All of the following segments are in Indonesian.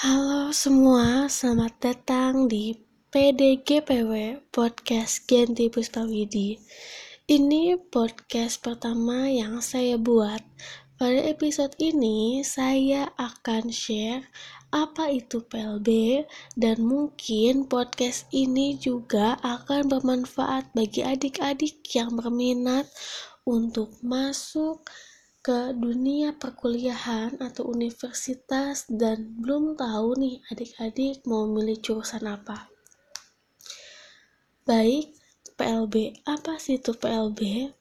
Halo semua, selamat datang di PDGPW Podcast Genti Puspawidi. Ini podcast pertama yang saya buat. Pada episode ini, saya akan share apa itu PLB dan mungkin podcast ini juga akan bermanfaat bagi adik-adik yang berminat untuk masuk ke dunia perkuliahan atau universitas dan belum tahu nih adik-adik mau milih jurusan apa. Baik, PLB. Apa sih itu PLB?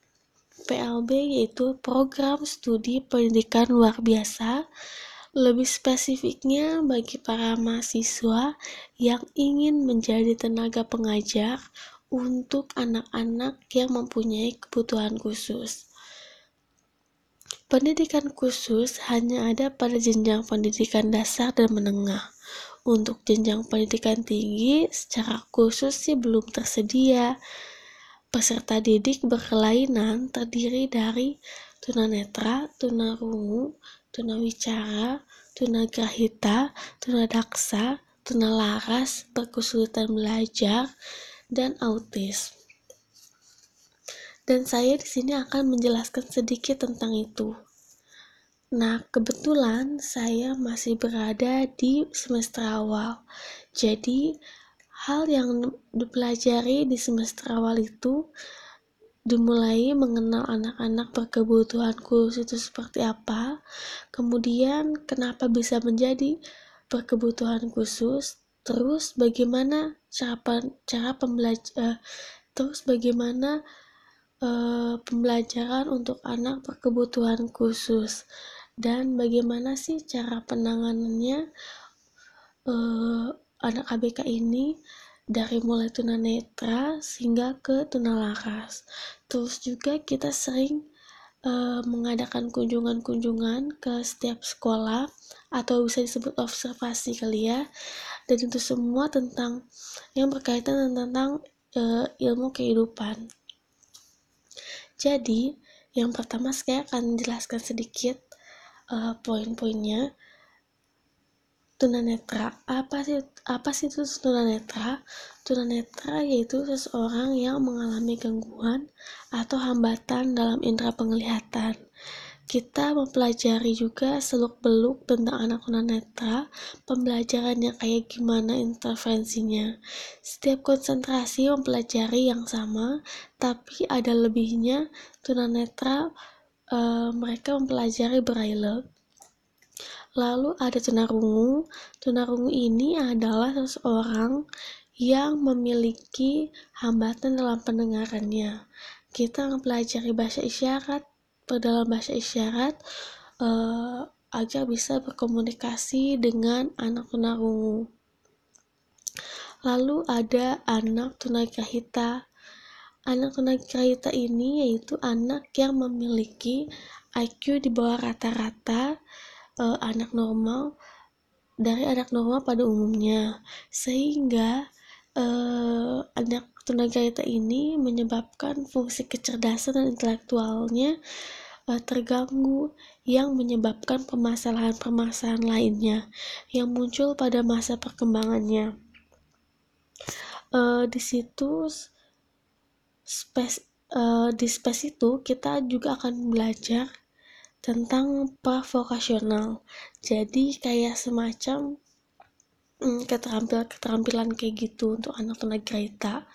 PLB yaitu program studi pendidikan luar biasa. Lebih spesifiknya bagi para mahasiswa yang ingin menjadi tenaga pengajar untuk anak-anak yang mempunyai kebutuhan khusus. Pendidikan khusus hanya ada pada jenjang pendidikan dasar dan menengah. Untuk jenjang pendidikan tinggi, secara khusus sih belum tersedia. Peserta didik berkelainan terdiri dari tunanetra, tunarungu, tunawicara, tunagrahita, tunadaksa, tunalaras, berkesulitan belajar, dan autis dan saya di sini akan menjelaskan sedikit tentang itu. Nah, kebetulan saya masih berada di semester awal. Jadi, hal yang dipelajari di semester awal itu dimulai mengenal anak-anak berkebutuhan khusus itu seperti apa, kemudian kenapa bisa menjadi berkebutuhan khusus, terus bagaimana cara cara pembelajar, uh, terus bagaimana uh, pembelajaran untuk anak berkebutuhan khusus dan bagaimana sih cara penanganannya uh, anak ABK ini dari mulai tunanetra sehingga ke tunalaras. Terus juga kita sering uh, mengadakan kunjungan-kunjungan ke setiap sekolah atau bisa disebut observasi kali ya. Dan itu semua tentang yang berkaitan tentang uh, ilmu kehidupan. Jadi, yang pertama saya akan jelaskan sedikit uh, poin-poinnya. Tunanetra, apa sih apa sih itu tunanetra? Tunanetra yaitu seseorang yang mengalami gangguan atau hambatan dalam indera penglihatan kita mempelajari juga seluk-beluk tentang anak tunanetra, pembelajarannya kayak gimana intervensinya. Setiap konsentrasi mempelajari yang sama, tapi ada lebihnya tunanetra uh, mereka mempelajari braille. Lalu ada tunarungu. Tunarungu ini adalah seseorang yang memiliki hambatan dalam pendengarannya. Kita mempelajari bahasa isyarat, dalam bahasa isyarat uh, agar bisa berkomunikasi dengan anak tunarungu. Lalu ada anak tunagrahita. Anak tunagrahita ini yaitu anak yang memiliki IQ di bawah rata-rata uh, anak normal dari anak normal pada umumnya, sehingga uh, anak tunagrahita ini menyebabkan fungsi kecerdasan dan intelektualnya uh, terganggu yang menyebabkan permasalahan-permasalahan lainnya yang muncul pada masa perkembangannya. Uh, di situ space uh, di space itu kita juga akan belajar tentang vokasional. Jadi kayak semacam mm, keterampilan-keterampilan kayak gitu untuk anak tunagrahita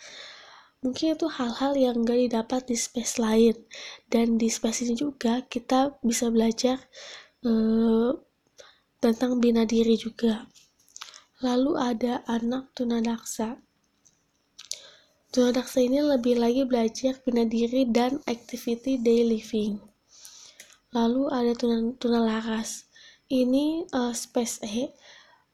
mungkin itu hal-hal yang gak didapat di space lain. Dan di space ini juga kita bisa belajar uh, tentang bina diri juga. Lalu ada anak tunadaksa tunadaksa ini lebih lagi belajar bina diri dan activity day living. Lalu ada tunalaras ini uh, space E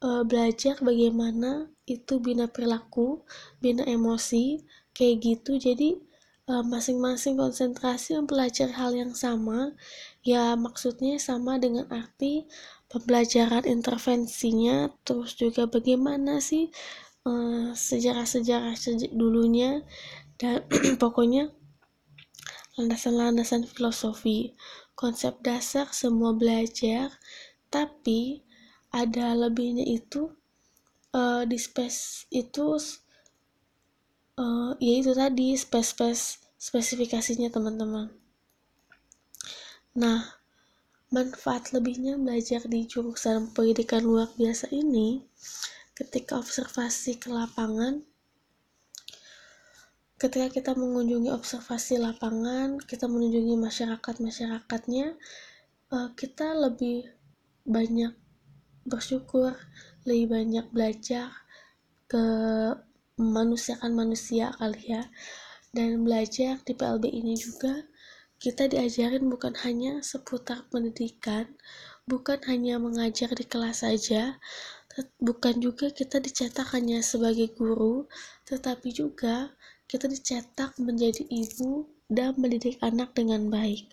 uh, belajar bagaimana itu bina perilaku bina emosi kayak gitu. Jadi eh, masing-masing uh, konsentrasi mempelajari hal yang sama. Ya maksudnya sama dengan arti pembelajaran intervensinya terus juga bagaimana sih uh, sejarah-sejarah sejak dulunya dan pokoknya landasan-landasan filosofi. Konsep dasar semua belajar tapi ada lebihnya itu uh, di space itu uh, ya tadi space space spesifikasinya teman-teman. Nah manfaat lebihnya belajar di jurusan pendidikan luar biasa ini ketika observasi ke lapangan ketika kita mengunjungi observasi lapangan kita mengunjungi masyarakat-masyarakatnya uh, kita lebih banyak bersyukur, lebih banyak belajar ke manusiakan manusia kali ya. Dan belajar di PLB ini juga kita diajarin bukan hanya seputar pendidikan, bukan hanya mengajar di kelas saja, bukan juga kita dicetak hanya sebagai guru, tetapi juga kita dicetak menjadi ibu dan mendidik anak dengan baik.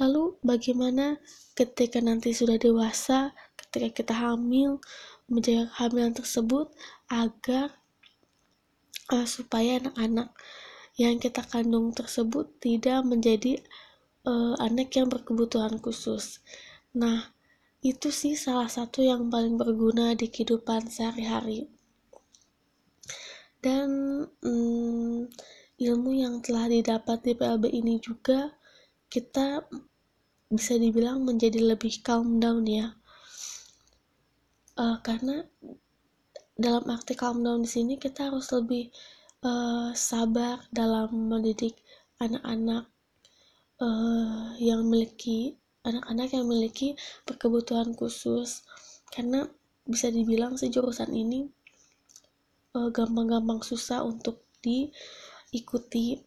Lalu bagaimana ketika nanti sudah dewasa, ketika kita hamil, menjaga kehamilan tersebut agar uh, supaya anak-anak yang kita kandung tersebut tidak menjadi uh, anak yang berkebutuhan khusus. Nah, itu sih salah satu yang paling berguna di kehidupan sehari-hari. Dan hmm, ilmu yang telah didapat di PLB ini juga kita bisa dibilang menjadi lebih calm down ya uh, karena dalam arti calm down di sini kita harus lebih uh, sabar dalam mendidik anak-anak uh, yang memiliki anak-anak yang memiliki berkebutuhan khusus. Karena bisa dibilang sejurusan ini gampang-gampang uh, susah untuk di ikuti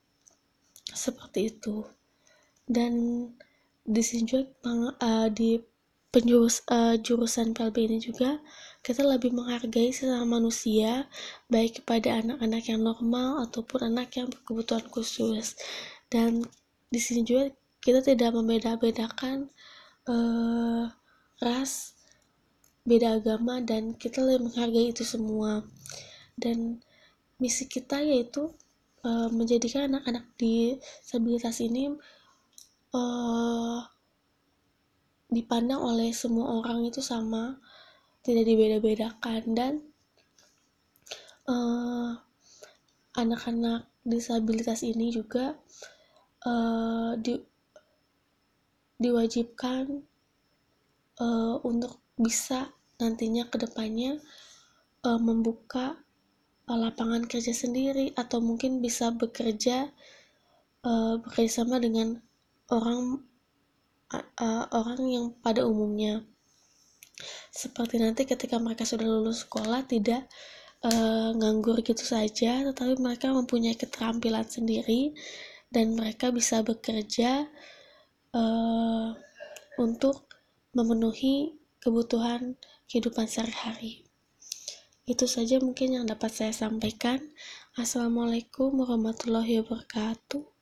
seperti itu. Dan di juga uh, di penjurus uh, jurusan PLB ini juga kita lebih menghargai sesama manusia baik kepada anak-anak yang normal ataupun anak yang berkebutuhan khusus. Dan di sini juga kita tidak membeda-bedakan uh, ras beda agama dan kita lebih menghargai itu semua. Dan misi kita yaitu uh, menjadikan anak-anak disabilitas ini uh, dipandang oleh semua orang itu sama tidak dibeda-bedakan. Dan anak anak-anak disabilitas ini juga uh, di, diwajibkan uh, untuk bisa nantinya ke depannya uh, membuka lapangan kerja sendiri atau mungkin bisa bekerja uh, bekerja dengan orang uh, orang yang pada umumnya. Seperti nanti ketika mereka sudah lulus sekolah tidak uh, nganggur gitu saja tetapi mereka mempunyai keterampilan sendiri dan mereka bisa bekerja uh, untuk memenuhi kebutuhan kehidupan sehari-hari. Itu saja mungkin yang dapat saya sampaikan. Assalamualaikum warahmatullahi wabarakatuh.